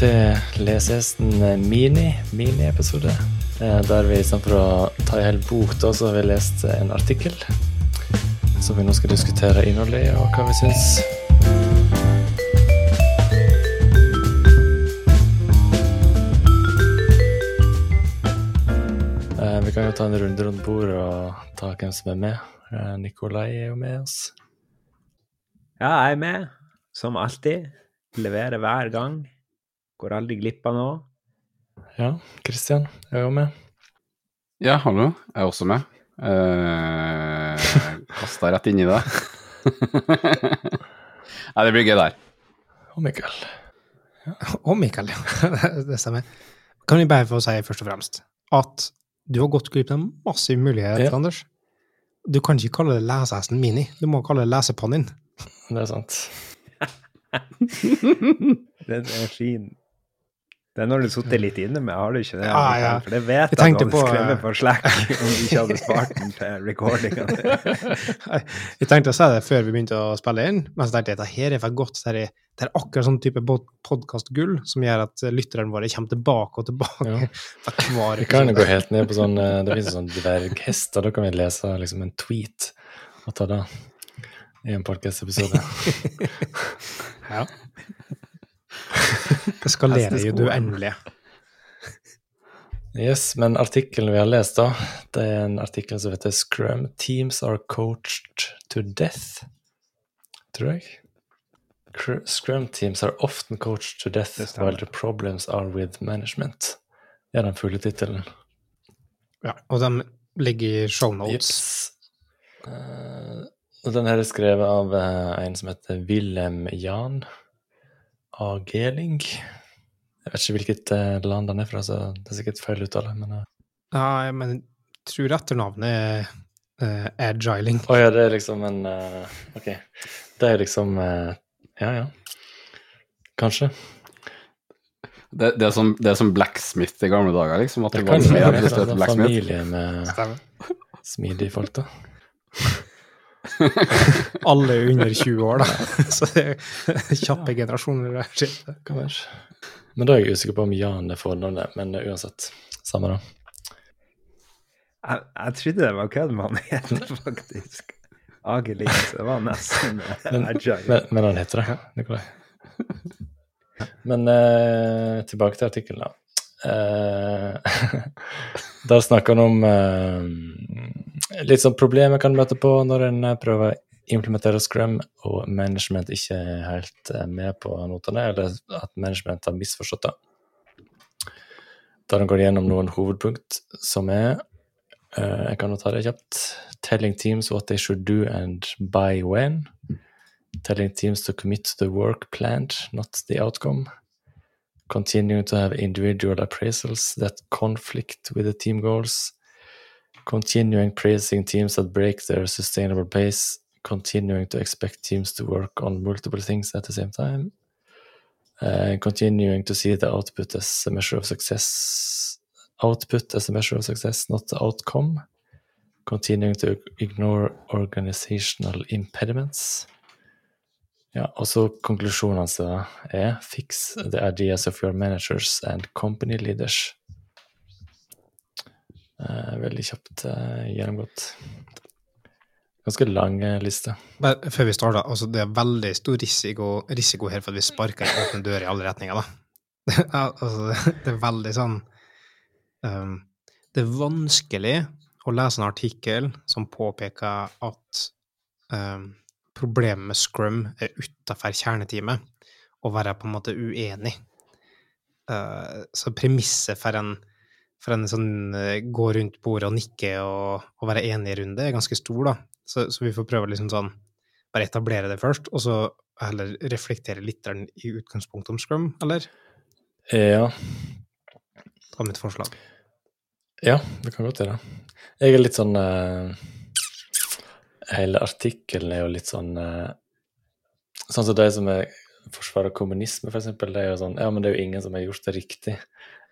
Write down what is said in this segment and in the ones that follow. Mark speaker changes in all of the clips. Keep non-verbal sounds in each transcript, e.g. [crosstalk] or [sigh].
Speaker 1: til Lesehesten mini, mini-episode. Eh, Der vi istedenfor å ta en hel bok, da, så har vi lest en artikkel. Som vi nå skal diskutere innholdet i, og hva vi syns. Eh, Vi kan jo ta en runde rundt bordet og ta hvem som er med. Eh, Nikolai er jo med oss.
Speaker 2: Ja, jeg er med, som alltid. Leverer hver gang. Går aldri glipp av noe.
Speaker 1: Ja, Kristian er jo med.
Speaker 3: Ja, hallo. Jeg er også med. Eh, [laughs] Kasta rett inn i det. [laughs] Nei, det blir gøy der.
Speaker 1: Og Mikael.
Speaker 4: Og Mikael, ja. [laughs] det stemmer. Kan vi bare få si først og fremst at du har gått glipp av en massiv mulighet,
Speaker 1: Ja.
Speaker 4: Anders. Du kan ikke kalle det lesehesten mini, du må kalle det lesepannen.
Speaker 1: Det er sant.
Speaker 2: Den er fin. Det er når du sittet litt inne med, har du ikke det?
Speaker 4: Ja, ja.
Speaker 2: For det vet
Speaker 4: Jeg
Speaker 2: at
Speaker 4: tenkte
Speaker 2: at
Speaker 4: på,
Speaker 2: du skrev
Speaker 4: eh,
Speaker 2: på Slack [laughs] om du ikke hadde spart den til recordinga. [laughs]
Speaker 4: Jeg tenkte å si det før vi begynte å spille inn, men så tenkte jeg at det her er for godt. Det er, det er akkurat sånn type podkastgull som gjør at lytterne våre kommer tilbake og tilbake.
Speaker 1: Ja. [laughs]
Speaker 4: hver
Speaker 1: Vi kan jo gå helt ned på sånn eh, Det finnes sånn dverghest, og da kan vi lese liksom en tweet og ta det i en podcast-episode.
Speaker 4: Ja. [laughs] Det skalerer jo du endelig.
Speaker 1: Yes, men artikkelen vi har lest, da, det er en artikkel som heter 'Scrum Teams are coached to death'. Tror jeg. Scrum teams are often coached to death while the problems are with management. Det Er den fulle tittelen.
Speaker 4: Ja, og de ligger i shownotes.
Speaker 1: Jips. Eh, og den her er skrevet av uh, en som heter Wilhelm Jan A. Geling. Jeg vet ikke hvilket eh, land han er fra, så det er sikkert feil uttale. Men uh.
Speaker 4: Ja, men jeg tror etternavnet er uh, Agiling.
Speaker 1: Å ja, det er liksom en uh, Ok. Det er liksom uh, Ja, ja. Kanskje.
Speaker 3: Det, det, er som, det er som blacksmith i gamle dager, liksom. At
Speaker 1: Det
Speaker 3: det var
Speaker 1: være en familie med smidige folk, da. [laughs]
Speaker 4: Alle er under 20 år, da. [laughs] Så det er kjappe generasjoner. der skjer.
Speaker 1: Kan. Men da er jeg usikker på om Jan er fornavnet, men uansett. Samme da.
Speaker 2: Jeg, jeg trodde det var kødd med han het, faktisk. Ageling, det var nesten
Speaker 1: Men, men, men han heter det, Nikolai. [laughs] Men eh, tilbake til artikkelen, da. Eh, [laughs] der snakker han om uh, litt sånn problemer kan møte på når en eh, prøver å implementere Scrum, og management ikke er helt med på notene, eller at management har misforstått det. Der han går gjennom noen hovedpunkt som er uh, Jeg kan jo ta det kjapt. Telling teams what they should do and by when. telling teams to commit to the work planned, not the outcome, continuing to have individual appraisals that conflict with the team goals, continuing praising teams that break their sustainable pace, continuing to expect teams to work on multiple things at the same time, continuing to see the output as a measure of success, output as a measure of success, not the outcome, continuing to ignore organizational impediments. Ja, og så konklusjonen hans er Fix the ideas of your managers and company leaders. Eh, veldig kjapt eh, gjennomgått. Ganske lang eh, liste.
Speaker 4: Bare før vi starter, altså det er veldig stor risiko, risiko her for at vi sparker en åpen dør i alle retninger, da. [laughs] Altså, det er veldig sånn um, Det er vanskelig å lese en artikkel som påpeker at um, problemet med scrum er utafor kjerneteamet, og være på en måte uenig. Uh, så premisset for en, for en sånn uh, gå rundt bordet og nikke og, og være enig-runde er ganske stor, da. Så, så vi får prøve å liksom sånn bare etablere det først, og så heller reflektere litt i utgangspunktet om scrum, eller?
Speaker 1: Ja,
Speaker 4: Det var mitt forslag.
Speaker 1: ja, det kan godt gjøre. Jeg er litt sånn eh, Hele artikkelen er jo litt sånn eh, Sånn som de som er forsvarer kommunisme, eksempel, det er jo sånn Ja, men det er jo ingen som har gjort det riktig.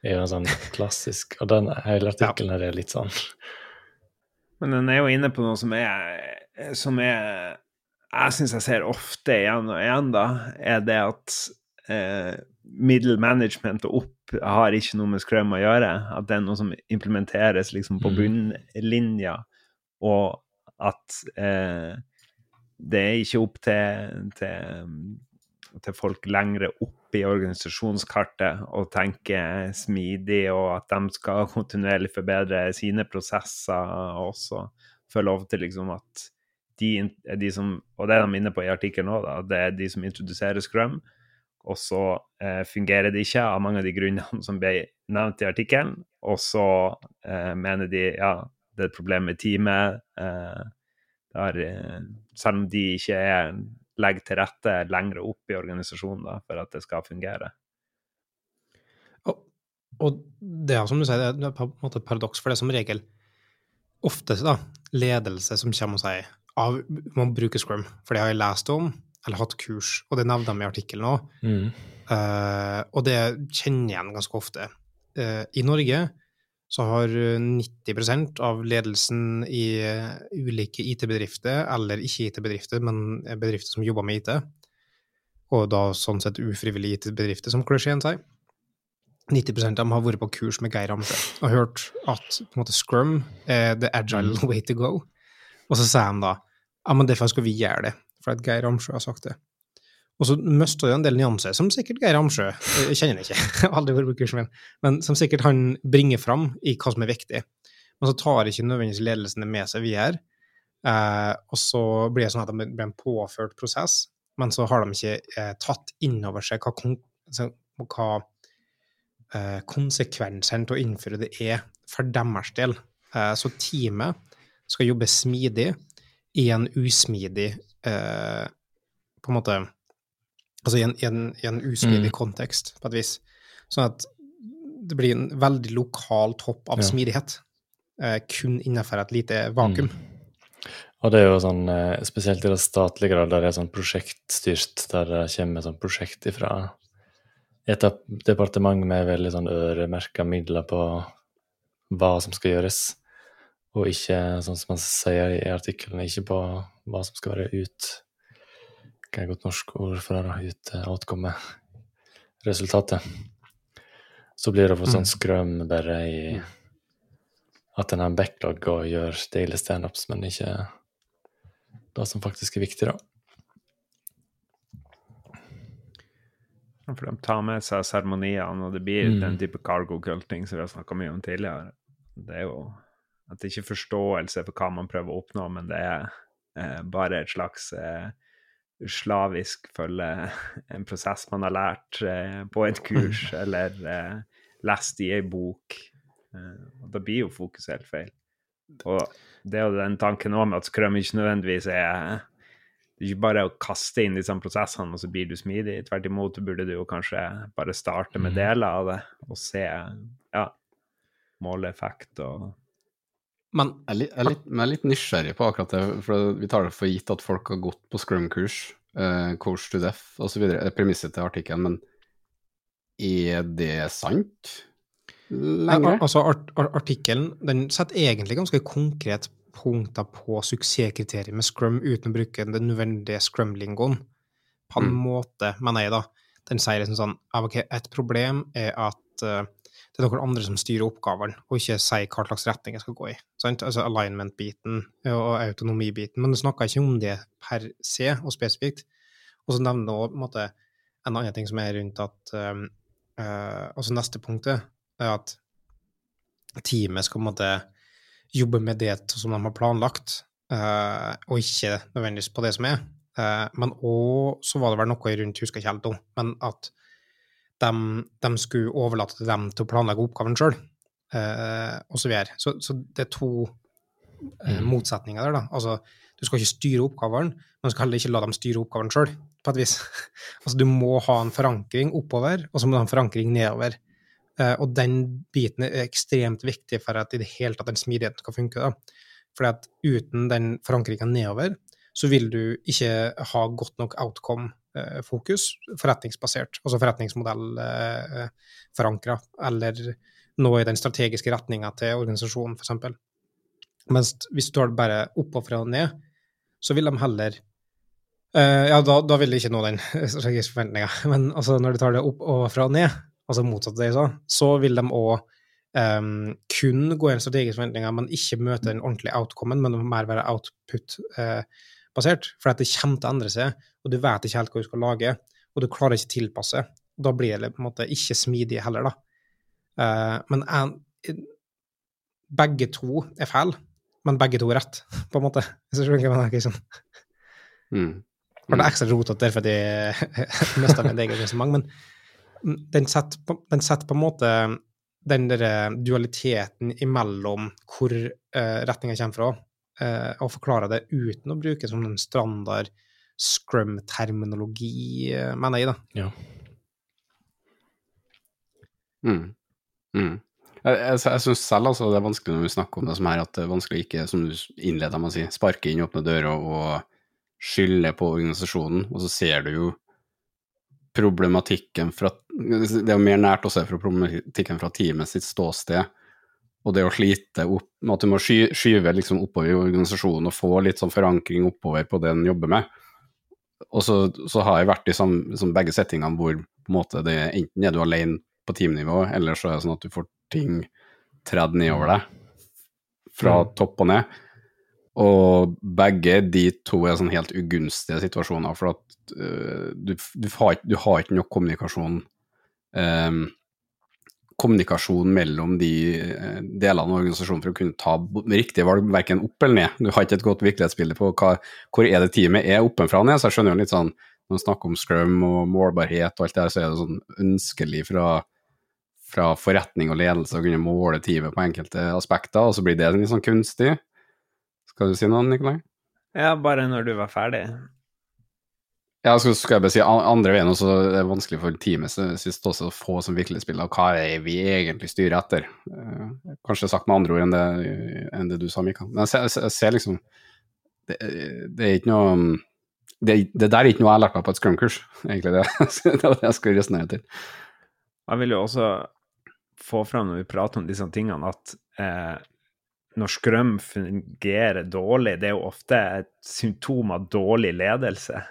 Speaker 1: Det er jo en sånn [laughs] klassisk Og den hele artikkelen her er litt sånn
Speaker 2: Men den er jo inne på noe som er Som er Jeg syns jeg ser ofte igjen og igjen, da, er det at eh, middle management og opp har ikke noe med Scrum å gjøre. At det er noe som implementeres liksom på
Speaker 1: Mm.
Speaker 2: bunnlinja, og at eh, det er ikke opp til, til, til folk lengre opp i organisasjonskartet å tenke smidig, og at de skal [laughs] kontinuerlig forbedre sine prosesser og også få lov til liksom at de, de som, og det er de inne på i artikkelen òg, det er de som introduserer Scrum, og så eh, fungerer det ikke av mange av de grunnene som ble nevnt i artikkelen, og så eh, mener de ja, det er et problem med teamet. Eh, der, eh, selv om de ikke er, legger til rette lenger opp i organisasjonen da, for at det skal fungere.
Speaker 4: Og, og det er som du sier, det er på en måte et paradoks, for det er som regel oftest da, ledelse som kommer og sier av, man bruker Scrum, for det har jeg lest om, eller hatt kurs, og det nevner de i artikkelen òg.
Speaker 1: Mm.
Speaker 4: Uh, og det kjenner jeg igjen ganske ofte. Uh, I Norge så har 90% av ledelsen i eh, ulike IT-bedrifter, eller ikke IT-bedrifter, men bedrifter som jobber med IT, og da sånn sett ufrivillige IT-bedrifter, som klisjeen sier, 90% av dem har vært på kurs med Geir Ramsø og hørt at måte, Scrum er the agile way to go. Og så sier de da ja, men derfor skal vi gjøre det, for at Geir Ramsjø har sagt det. Og så mister jo en del nyanser, som sikkert Geir Amsjø Jeg kjenner han ikke, [laughs] aldri vært på kursen min, men som sikkert han bringer fram i hva som er viktig. Men så tar ikke nødvendigvis ledelsen det med seg videre. Eh, og så blir det sånn at det blir en påført prosess, men så har de ikke eh, tatt inn over seg hva, kon altså, hva eh, konsekvensene til å innføre det er for deres del. Eh, så teamet skal jobbe smidig i en usmidig eh, På en måte Altså i en, i en, i en usmidig
Speaker 1: Mm.
Speaker 4: kontekst, på et vis. Sånn at det blir en veldig lokal topp av
Speaker 1: Ja.
Speaker 4: smidighet. Eh, kun innenfor et lite vakuum.
Speaker 1: Og det er jo sånn, eh, spesielt i det statlige, grad, der det er sånn prosjektstyrt, der det kommer sånn prosjekt ifra et departement med veldig sånn øremerka midler på hva som skal gjøres, og ikke, sånn som man sier i artikkelen, ikke på hva som skal være ut Hva er godt norsk ord for å? Ut eh, outcome, resultatet. Så blir det for sånn
Speaker 4: Mm.
Speaker 1: skrøm bare i at en har en backlog og gjør deilige standups, men ikke det som faktisk er viktig, da.
Speaker 2: For de tar med seg seremoniene, og det blir
Speaker 1: Mm.
Speaker 2: den type cargo-culting som vi har snakka mye om tidligere. Det er jo at det ikke er forståelse for hva man prøver å oppnå, men det er eh, bare et slags eh, slavisk følge [laughs] en prosess man har lært eh, på et [laughs] kurs eller eh, lest i ei bok. Eh, og da blir jo fokuset helt feil. Og det er jo den tanken òg med at skrøm ikke nødvendigvis er det er ikke bare å kaste inn disse prosessene, og så blir du smidig. Tvert imot burde du jo kanskje bare starte med
Speaker 1: Mhm.
Speaker 2: deler av det, og se ja, måleeffekt og
Speaker 4: Men
Speaker 3: Jeg er, litt, jeg, er litt, jeg er litt nysgjerrig på akkurat det, for vi tar det for gitt at folk har gått på Scrum-kurs, uh, Coach to Death osv. Premisset til artikkelen, men er det sant lenger?
Speaker 4: Nei, Altså, art ar- artikkelen den setter egentlig ganske konkret punkter på suksesskriterier med Scrum uten å bruke den nødvendige Scrum-lingoen. På en
Speaker 3: Mm.
Speaker 4: måte, mener jeg, da. Den sier liksom sånn ja, ok, Et problem er at eh, det er noen andre som styrer oppgavene, og ikke sier hva slags retning jeg skal gå i. Sant? Altså alignment-biten og autonomi-biten. Men du snakker ikke om det per se og spesifikt. Og så nevner du òg en annen ting som er rundt at um, uh, Altså neste punktet er at teamet skal måte jobbe med det som de har planlagt, uh, og ikke nødvendigvis på det som er. Uh, men òg så var det vel noe rundt, husker ikke helt om, men at de, de skulle overlate til dem til å planlegge oppgaven sjøl, eh, og så videre. Så, så det er to eh,
Speaker 1: Mm.
Speaker 4: motsetninger der, da. Altså, du skal ikke styre oppgaven, men du skal heller ikke la dem styre oppgaven sjøl, på et vis. [laughs] altså, du må ha en forankring oppover, og så må du ha en forankring nedover. Eh, og den biten er ekstremt viktig for at i det hele tatt den smidigheten skal funke. da. Fordi at uten den forankringa nedover, så vil du ikke ha godt nok outcome-fokus, forretningsbasert, altså forretningsmodell-forankra, eller noe i den strategiske retninga til organisasjonen, f.eks. Mens hvis du tar det bare oppover og ned, så vil de heller Eh, ja, da, da vil det ikke nå den [laughs] strategiske forventninga. Men altså, når du tar det opp og fra og ned, altså motsatt av det jeg sa, så vil de òg um, kun gå inn strategiske forventninger, men ikke møte den ordentlige outcomen, men mer være output-basert. for at det kommer til å endre seg, og du vet ikke helt hva du skal lage, og du klarer ikke å tilpasse. Da blir det på en måte ikke smidig heller, da. Uh, men en, begge to er feil, men begge to er rett, på en måte. Hvis du skjønner hva jeg mener? Sånn.
Speaker 3: Mm.
Speaker 4: Det er ekstra rotete derfor de [laughs] mista mitt eget resonnement, men den setter, på, den setter på en måte den der dualiteten imellom hvor uh, retninga kommer fra, uh, og forklare det uten å bruke som en standard scrum-terminologi, uh, mener jeg, da.
Speaker 1: Ja.
Speaker 3: Mm. Mm. Jeg, jeg, jeg syns selv altså, det er vanskelig når vi snakker om det som her, at det er vanskelig ikke, som du innleda med å si, sparke inn åpne dører og skylde på organisasjonen, og så ser du jo problematikken fra Det er jo mer nært å se fra problematikken fra teamet sitt ståsted. Og det å slite opp med at du må sky, skyve liksom oppover i organisasjonen og få litt sånn forankring oppover på det en jobber med. Og så, så har jeg vært i sam, liksom begge settingene hvor på en måte det enten er du alene på teamnivå, eller så er det sånn at du får ting tredd nedover deg fra mm. topp og ned. Og begge de to er sånn helt ugunstige situasjoner, for at uh, du, du, har, du, har, ikke nok kommunikasjon um, kommunikasjon mellom de uh, delene av organisasjonen for å kunne ta riktige valg, verken opp eller ned. Du har ikke et godt virkelighetsbilde på hva, hvor er det teamet er oppenfra og ned. Så jeg skjønner jo litt sånn, når man snakker om scrum og målbarhet og alt det der, så er det sånn ønskelig fra, fra forretning og ledelse å kunne måle teamet på enkelte aspekter, og så blir det litt sånn kunstig. Skal du si noe, Nikolai?
Speaker 2: Ja, bare når du var ferdig.
Speaker 3: Ja, så skal jeg bare si andre veien også er det vanskelig for teamet sist også å få som virkelig spiller, og hva er vi egentlig styrer etter. Uh, kanskje sagt med andre ord enn det, enn det du sa, Mika. Men jeg ser, jeg ser liksom det, det, er ikke noe det, det, der er ikke noe jeg har lært meg på et scrum-kurs, egentlig. Det, [laughs] var det jeg skulle resonnere til.
Speaker 2: Jeg vil jo også få fram når vi prater om disse tingene, at eh, når Scrum fungerer dårlig, det er jo ofte et symptom av dårlig ledelse.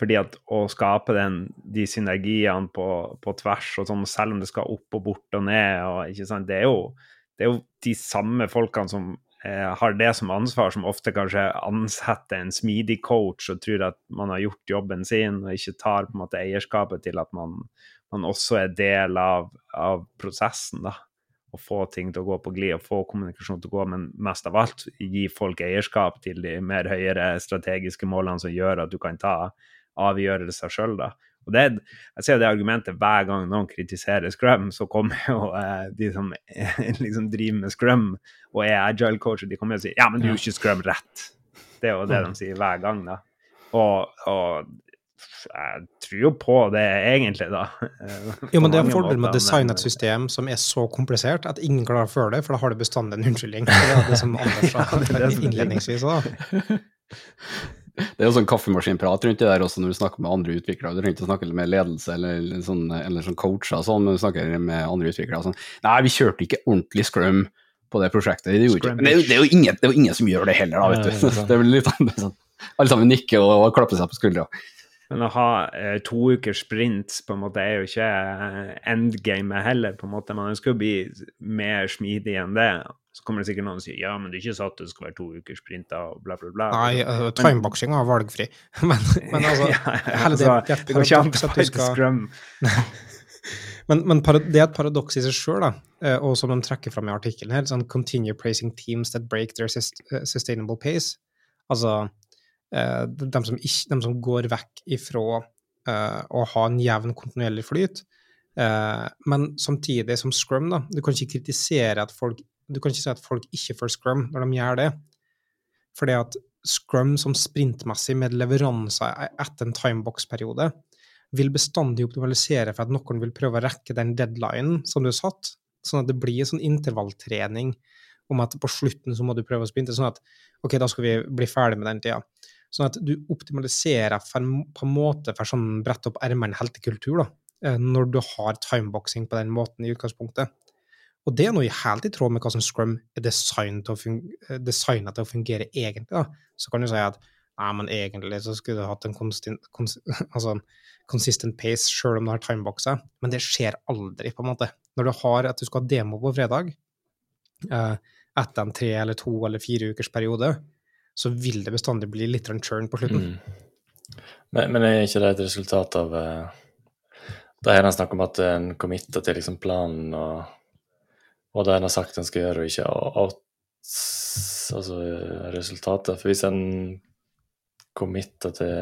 Speaker 2: Fordi at å skape den, de synergiene på, på, tvers, og sånn, selv om det skal opp og bort og ned og, sant, det, er jo, det er jo de samme folkene som eh, har det som ansvar, som ofte kanskje ansetter en smidig coach og tror at man har gjort jobben sin, og ikke tar på en måte eierskapet til at man, man også er del av, av prosessen. da å få ting til å gå på glid og få kommunikasjon til å gå, men mest av alt gi folk eierskap til de mer høyere strategiske målene som gjør at du kan ta avgjørelser sjøl. Og det, jeg ser det argumentet hver gang noen kritiserer Scrum, så kommer jo eh, de som [laughs] liksom driver med Scrum og er agile coacher, de kommer og sier ja, men du gjør ikke Scrum rett. Det er jo det de sier hver gang. da. Og, og jeg tror jo på det, egentlig, da. [laughs]
Speaker 4: jo, men det er en fordel med å designe et system som er så komplisert at ingen klarer å føle det, for da har du bestandig en unnskyldning. Det er det som [laughs] Anders sa innledningsvis. da. [laughs]
Speaker 3: Det er jo sånn kaffemaskinprat rundt det der også når du snakker med andre utviklere. Du trenger ikke å snakke med ledelse eller sånn, eller sånn coacher sånn, men du snakker med andre utviklere sånn Nei, vi kjørte ikke ordentlig scrum på det prosjektet. Det, men det, det, er jo ingen, det er jo ingen som gjør det heller, da, vet du. [laughs] Det er litt sånn, Alle sammen nikker og, og klapper seg på skuldra.
Speaker 2: Men å ha eh, to ukers sprints på en måte er jo ikke endgame endgamet heller. på en måte. Man ønsker å bli mer smidig enn det. Så kommer det sikkert noen og sier ja, men det er ikke satt det skal være to ukers sprinter og bla, bla, bla.
Speaker 4: Nei, uh, timeboxing er valgfri. [laughs] men, men altså, [laughs] ja,
Speaker 2: altså det, det, går ikke an å fight scrum.
Speaker 4: men, men det er et paradoks i seg sjøl, eh, og som de trekker fram i artikkelen her, sånn 'continue praising teams that break their sustainable pace'. Altså Eh, de som, ikke, de som går vekk ifra uh, å ha en jevn, kontinuerlig flyt. Uh, men samtidig som scrum, da, du kan ikke kritisere at folk du kan ikke si at folk ikke får scrum når de gjør det. Fordi at scrum som sprintmessig med leveranser e-, etter en timebox-periode vil bestandig optimalisere for at noen vil prøve å rekke den deadlinen som du har satt, sånn at det blir en sånn intervalltrening om at på slutten så må du prøve å sprinte, sånn at OK, da skal vi bli ferdig med den tida. Sånn at du optimaliserer for, på en måte for sånn brette opp ermene heltekultur, da, eh, når du har timeboxing på den måten i utgangspunktet. Og det er noe helt i tråd med hva som Scrum er designet til å, fungere, eh, til å fungere egentlig. da. Så kan du si at Nei, men egentlig så skulle du hatt en consistent, cons, [laughs] altså consistent pace sjøl om du har timeboxer, men det skjer aldri, på en måte. Når du har at du skal ha demo på fredag, eh, etter en tre eller to eller fire ukers periode, så vil det bestandig bli litt churn på slutten.
Speaker 1: Mm. Men, men er ikke det et resultat av uh, Da har en snakket om at en committer til liksom planen og, og det en har sagt en skal gjøre, og ikke out, altså resultatet. For hvis en committer til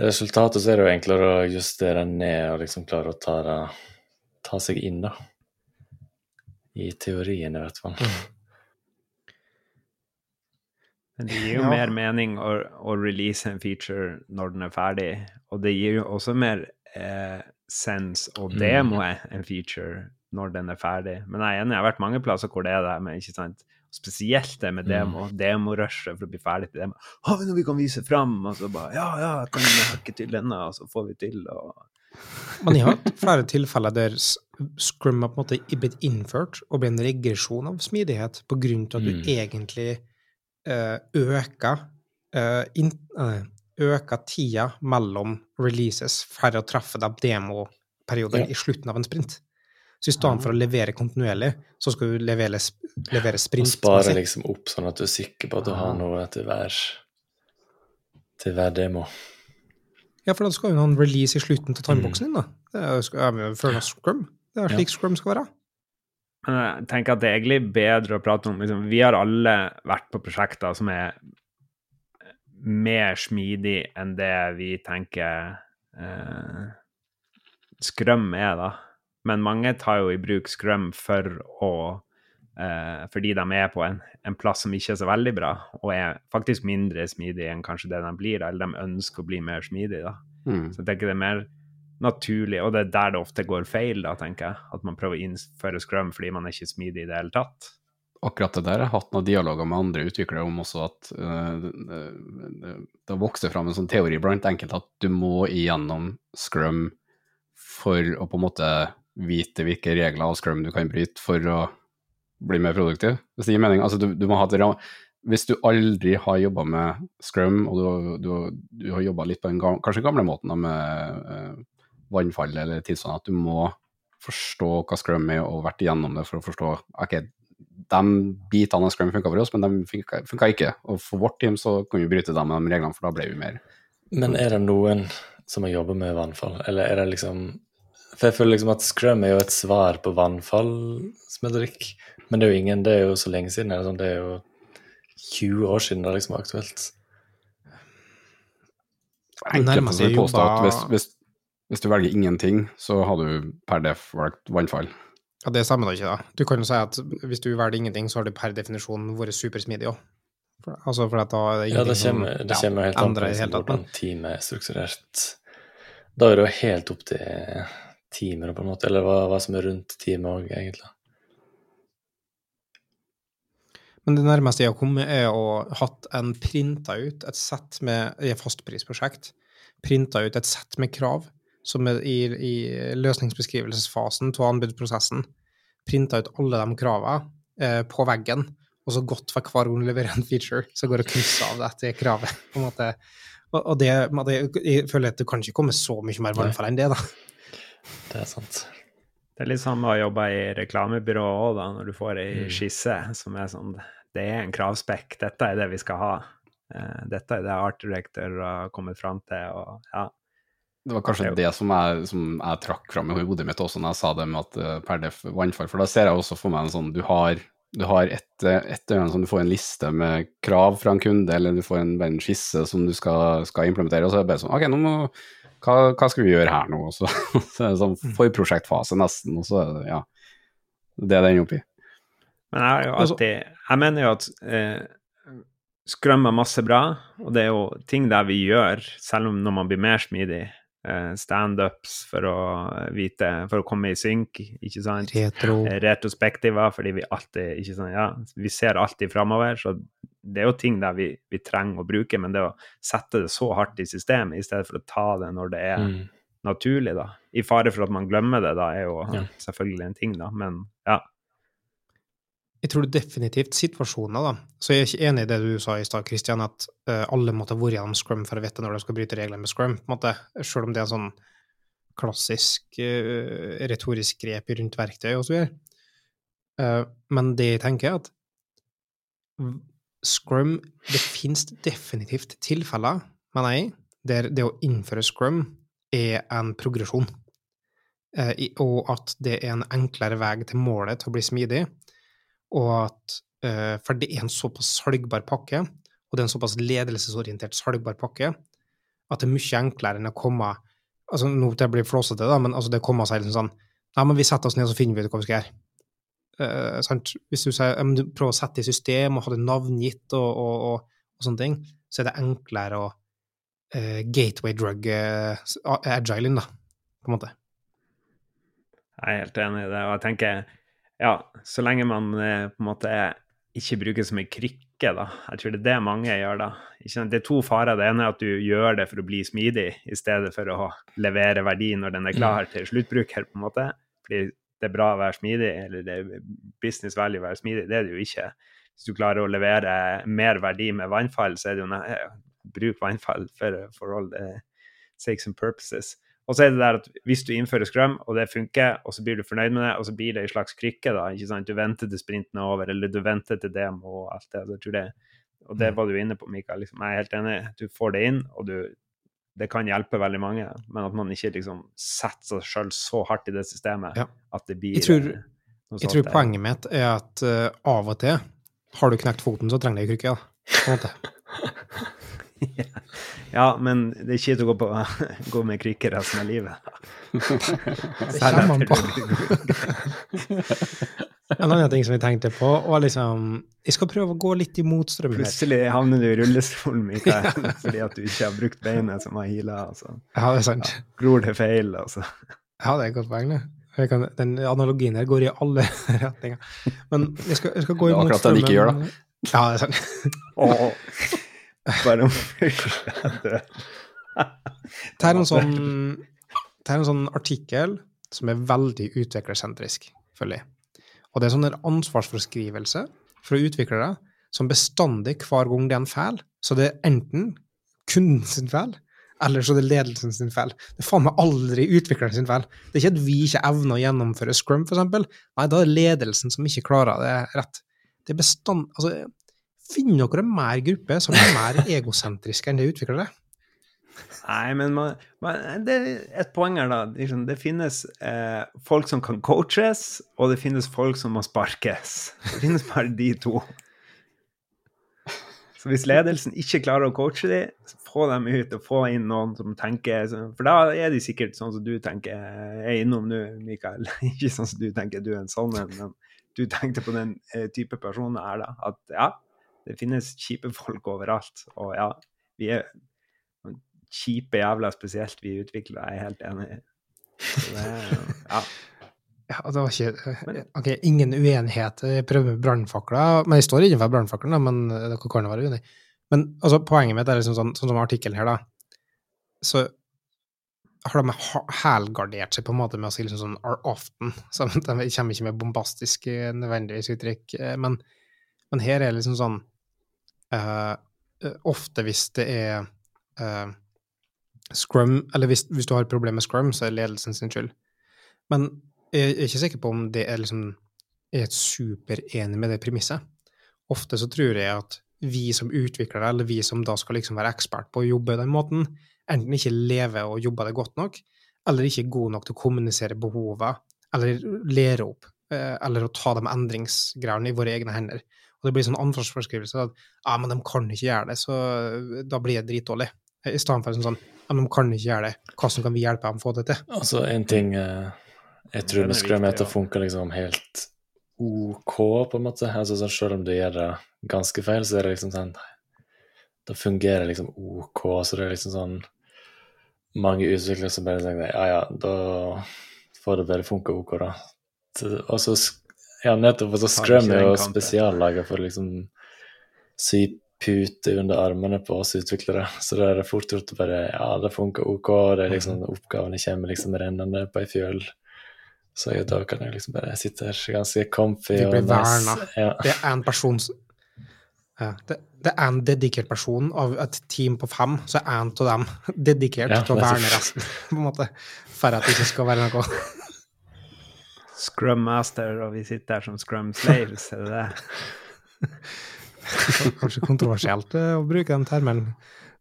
Speaker 1: resultatet, så er det jo enklere å justere ned og liksom klare å ta, det, ta seg inn, da. I teorien, i hvert fall.
Speaker 2: Men det gir jo
Speaker 4: Ja.
Speaker 2: mer mening å, å release en feature når den er ferdig, og det gir jo også mer eh, sens å
Speaker 1: Mm.
Speaker 2: en feature når den er ferdig. Men jeg er enig, jeg har vært mange plasser hvor det er det, men ikke sant? Spesielt det med demo, demorushet for å bli ferdig til demo. Har vi noe vi kan vise fram? Og så bare Ja, ja, kan vi hakke til denne, og så får vi til, og
Speaker 4: Men jeg har hatt flere tilfeller der Scrum har på en måte blitt innført og blir en regresjon av smidighet på grunn til at du
Speaker 1: Mm.
Speaker 4: egentlig eh, øker eh, eh, øker tida mellom releases for å treffe deg demoperioder
Speaker 1: Ja.
Speaker 4: i slutten av en sprint. Så i stedet for å levere kontinuerlig, så skal du levere, levere sprint.
Speaker 1: Og spare liksom opp, sånn at du er sikker på at du har noe til hver, til hver demo.
Speaker 4: Ja, for da skal jo ha en release i slutten til timeboksen din, da. Det er jo ja, Scrum. Det er
Speaker 1: Ja.
Speaker 4: slik Scrum skal være.
Speaker 2: Jeg tenker at det er egentlig bedre å prate om liksom, Vi har alle vært på prosjekter som er mer smidig enn det vi tenker eh, Scrum er, da. Men mange tar jo i bruk Scrum for å eh, fordi de er på en, en plass som ikke er så veldig bra, og er faktisk mindre smidig enn kanskje det de blir, eller de ønsker å bli mer smidig. da.
Speaker 3: Mm.
Speaker 2: Så jeg tenker det er mer naturlig, og det er der det ofte går feil, da, tenker jeg. At man prøver å innføre scrum fordi man er ikke smidig i det hele tatt.
Speaker 3: Akkurat det der jeg har hatt noen dialoger med andre utviklere om også, at uh, det, det, det fram en sånn teori blant enkelte at du må igjennom scrum for å på en måte vite hvilke regler av scrum du kan bryte for å bli mer produktiv. Hvis det gir mening. Altså, du, du må ha et ram Hvis du aldri har jobba med scrum, og du, du, du har jobba litt på den gamle, kanskje gamle måten med uh, vannfall eller tilstand, at du må forstå hva scrum er, og vært igjennom det for å forstå ok, de bitene av scrum funka for oss, men de funka ikke. Og for vårt team så kunne vi bryte dem med de reglene, for da ble vi mer
Speaker 1: Men er det noen som har jobba med vannfall, eller er det liksom For jeg føler liksom at scrum er jo et svar på vannfallsmetodikk, men det er jo ingen Det er jo så lenge siden. Eller sånn, det er jo 20 år siden det liksom var aktuelt.
Speaker 3: Enkelte
Speaker 4: Nærmest
Speaker 3: vil påstå at hvis, hvis, hvis du velger ingenting, så har du per def valgt vannfall.
Speaker 4: Ja, det stemmer da ikke, da. Du kan jo si at hvis du velger ingenting, så har du per definisjon vært supersmidig òg. Altså, for at da er det
Speaker 1: Ja, det
Speaker 4: kommer, som
Speaker 1: det kommer helt an på
Speaker 4: endrer i
Speaker 1: liksom,
Speaker 4: hele tatt.
Speaker 1: hvordan teamet er strukturert. Da er det jo helt opp til teamet, på en måte, eller hva, hva som er rundt teamet òg, egentlig.
Speaker 4: Men det nærmeste jeg har kommet, er å hatt en printa ut et sett med i et fastprisprosjekt. Printa ut et sett med krav som er i, i løsningsbeskrivelsesfasen av anbudsprosessen. Printa ut alle de kravene eh, på veggen, og så gått for hver gang du leverer en feature, så går det og krysser av det etter kravet. på en måte. Og, og det, det, jeg føler at det kan ikke komme så mye mer vannfall enn det, da.
Speaker 1: Det er sant.
Speaker 2: Det er litt samme å jobbe i reklamebyrå òg, da, når du får ei
Speaker 1: Mm.
Speaker 2: skisse som er sånn Det er en kravspekk, dette er det vi skal ha. Eh, dette er det Art Director har kommet fram til, og ja.
Speaker 3: Det var kanskje
Speaker 2: Det
Speaker 3: som jeg, som jeg trakk fram i hodet mitt også når jeg sa det med at eh, per def vannfall, for da ser jeg også for meg en sånn du har, du har et, et øyne som du får en liste med krav fra en kunde, eller du får en, en skisse som du skal, skal implementere, og så er det bare sånn OK, nå må hva, hva skal vi gjøre her nå? Og [laughs] så, sånn forprosjektfase nesten, og så er det ja. Det er den oppi.
Speaker 2: Men jeg jo
Speaker 4: Altså-
Speaker 2: alltid Jeg mener jo at eh, skrøm er masse bra, og det er jo ting der vi gjør, selv om når man blir mer smidig. Eh, Standups for å vite For å komme i synk, ikke sant?
Speaker 4: Retro.
Speaker 2: Retrospektiver, fordi vi alltid ikke sant, ja, Vi ser alltid framover, så det er jo ting der vi, vi trenger å bruke, men det å sette det så hardt i systemet i stedet for å ta det når det er
Speaker 1: Mm.
Speaker 2: naturlig, da. I fare for at man glemmer det, da, er jo
Speaker 1: Ja.
Speaker 2: selvfølgelig en ting, da, men ja.
Speaker 4: jeg tror definitivt situasjoner, da. Så jeg er ikke enig i det du sa i stad, Christian, at uh, alle måtte ha vært gjennom scrum for å vite når de skal bryte reglene med scrum, på en måte. Selv om det er en sånn klassisk uh, retorisk grep rundt verktøy og så videre. Uh, men det jeg tenker, er at scrum Det finnes definitivt tilfeller, mener jeg, der det å innføre scrum er en progresjon. Eh, og at det er en enklere vei til målet til å bli smidig. Og at eh, For det er en såpass salgbar pakke, og det er en såpass ledelsesorientert salgbar pakke, at det er mye enklere enn å komme altså Nå blir flåsete, da, men altså det kommer seg liksom sånn Nei, men vi setter oss ned, så finner vi ut hva vi skal gjøre. Eh, sant? Hvis du, sier, du prøver å sette i system og ha det navngitt og, og, og, og sånne ting, så er det enklere å eh, gateway drug uh, agile inn, da, på en måte.
Speaker 2: Jeg er helt enig i det. Og jeg tenker, ja, så lenge man eh, på en måte ikke bruker som mye krykke, da. Jeg tror det er det mange gjør da. Det er to farer. Det ene er at du gjør det for å bli smidig, i stedet for å levere verdi når den er klar til sluttbruker, på en måte. Fordi det er bra å være smidig, eller det er business value å være smidig. Det er det jo ikke. Hvis du klarer å levere mer verdi med vannfall, så er det jo nei, bruk vannfall for, for all the sakes and purposes. Og så er det der at hvis du innfører scrum, og det funker, og så blir du fornøyd med det, og så blir det en slags krykke, da, ikke sant? Du venter til sprinten er over, eller du venter til demo og alt det. Så jeg tror det og det var du inne på, Mikael. Liksom, jeg er helt enig. Du får det inn, og du, det kan hjelpe veldig mange, men at man ikke liksom setter seg sjøl så hardt i det systemet
Speaker 4: Ja.
Speaker 2: at det blir
Speaker 4: Jeg tror- Jeg tror poenget mitt er at uh, av og til har du knekt foten, så trenger du krykke. da, på en måte. [laughs]
Speaker 2: Ja, men det er kjipt å gå, på, [laughs] gå med krykker resten av livet.
Speaker 4: Det kommer man på. [laughs] En annen ting som jeg tenkte på, var liksom Jeg skal prøve å gå litt imot strømmen.
Speaker 2: Plutselig havner du i rullestolen, Mikael, [laughs] fordi at du ikke har brukt beinet som har hila. Altså.
Speaker 4: Ja, det er sant.
Speaker 2: Gror det feil, altså.
Speaker 4: Ja, det er et godt poeng, det. Jeg kan, den analogien her går i alle retninger. Men jeg skal, jeg skal gå
Speaker 3: Det er akkurat det den ikke gjør, da.
Speaker 4: Ja, det er sant.
Speaker 2: Bare om.
Speaker 4: Det er en sånn, det er en sånn artikkel som er veldig utviklersentrisk, føler jeg. Og det er sånn en ansvarsforskrivelse fra utviklere som bestandig hver gang det er en feil, så det er enten kunden sin feil, eller så er det ledelsen sin feil. Det er faen meg aldri utvikleren sin feil. Det er ikke at vi ikke evner å gjennomføre Scrum, eksempel. Nei, da er det ledelsen som ikke klarer det rett. Det er bestand... Altså, finn dere mer gruppe som er mer [laughs] egosentriske enn det utviklere.
Speaker 2: Nei, men man, man, det er et poeng her, da. Liksom, det finnes eh, folk som kan coaches, og det finnes folk som må sparkes. Det finnes bare de to. Så hvis ledelsen ikke klarer å coache dem, få dem ut og få inn noen som tenker For da er de sikkert sånn som du tenker er innom nå, Mikael. [laughs] Ikke sånn som du tenker du er en sånn en, men du tenkte på den eh, type personer her, da. At ja, det finnes kjipe folk overalt. Og ja, vi er kjipe jævla spesielt, vi utviklere. Jeg er helt enig. i. ja.
Speaker 4: Ja, det var ikke Ok, ingen uenighet. Jeg prøver med brannfakler. Men jeg står innenfor brannfakkelen, men eh, dere kan være uenige. Men altså, poenget mitt er liksom sånn, sånn som artikkelen her, da. Så har de helgardert seg på en måte med å si liksom sånn are often. [laughs] Så de kommer ikke med bombastiske nødvendigvis uttrykk. eh, Men, men her er det liksom sånn eh, eh, Ofte hvis det er eh, scrum, eller hvis, hvis du har et problem med scrum, så er ledelsen sin skyld. Men jeg er ikke sikker på om det er liksom jeg er superenig med det premisset. Ofte så tror jeg at vi som utviklere, eller vi som da skal liksom være ekspert på å jobbe den måten, enten ikke lever og jobber det godt nok, eller ikke er gode nok til å kommunisere behovene, eller lære opp, eh, eller å ta de endringsgreiene i våre egne hender. Og det blir sånn ansvarsforskrivelse at ja, men de kan ikke gjøre det, så da blir det dritdårlig. I stedet for sånn ja, men de kan ikke gjøre det, hvordan kan vi hjelpe dem å få det til?
Speaker 1: Altså, en ting eh, jeg tror med skrømheter er det funker liksom helt OK, på en måte. Altså, sånn, selv om du gjør det ganske feil, så er det liksom sånn Da fungerer liksom OK, så det er liksom sånn Mange utviklere som bare tenker ja, ja, da får det bare funke OK, da. Og så Ja, nettopp. Og
Speaker 2: så
Speaker 1: Scrum er jo
Speaker 2: spesiallaget
Speaker 1: spesiallaga for å liksom sy pute under armene på oss utviklere. [laughs] Så da er det fort gjort å bare Ja, det funker OK, det er liksom
Speaker 2: Mhm.
Speaker 1: oppgavene kommer liksom rennende på ei fjøl. Så da kan jeg liksom bare sitte her ganske comfy og
Speaker 4: blir
Speaker 1: nice.
Speaker 4: verna.
Speaker 1: Ja.
Speaker 4: Det er en person ja, det, det er en dedikert person av et team på fem, så er en av dem [laughs] dedikert
Speaker 1: Ja,
Speaker 4: til å verne resten, [laughs] på en måte. For at det ikke skal være noe
Speaker 2: Scrum Master, og vi sitter her som Scrum Slaves, er det det?
Speaker 4: Kanskje kontroversielt eh, å bruke den termen.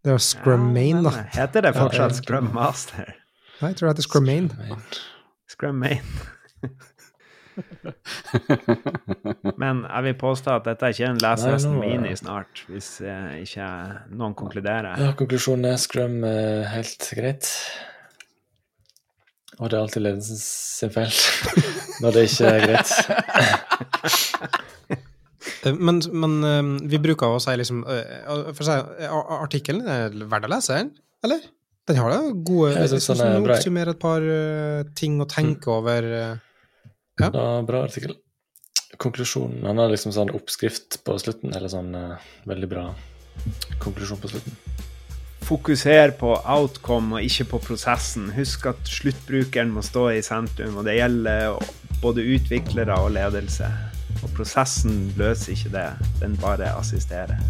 Speaker 4: Det er jo Scrum Main, da.
Speaker 2: Heter det fortsatt Scrum Master?
Speaker 4: Nei, jeg tror det heter Scrum Main.
Speaker 2: Scrum Main. [laughs] Men jeg vil påstå at dette er ikke en
Speaker 1: nå-
Speaker 2: mini snart, hvis eh, ikke noen konkluderer.
Speaker 1: Ja, konklusjonen er Scrum helt greit. Og det er alltid ledelsen sin feil [laughs] når det ikke er greit. [laughs]
Speaker 4: Eh, Men, men eh, vi bruker å si liksom eh, For å si, artikkelen er verdt å lese, eller? Den har da gode
Speaker 1: Jeg
Speaker 4: syns
Speaker 1: den er bra.
Speaker 4: oppsummerer et par ting å tenke over. eh.
Speaker 1: Ja, bra artikkel. Konklusjonen Han har liksom sånn oppskrift på slutten, eller sånn veldig bra konklusjon på slutten.
Speaker 2: Fokuser på outcome og ikke på prosessen. Husk at sluttbrukeren må stå i sentrum, og det gjelder både utviklere og ledelse. Og prosessen løser ikke det, den bare assisterer.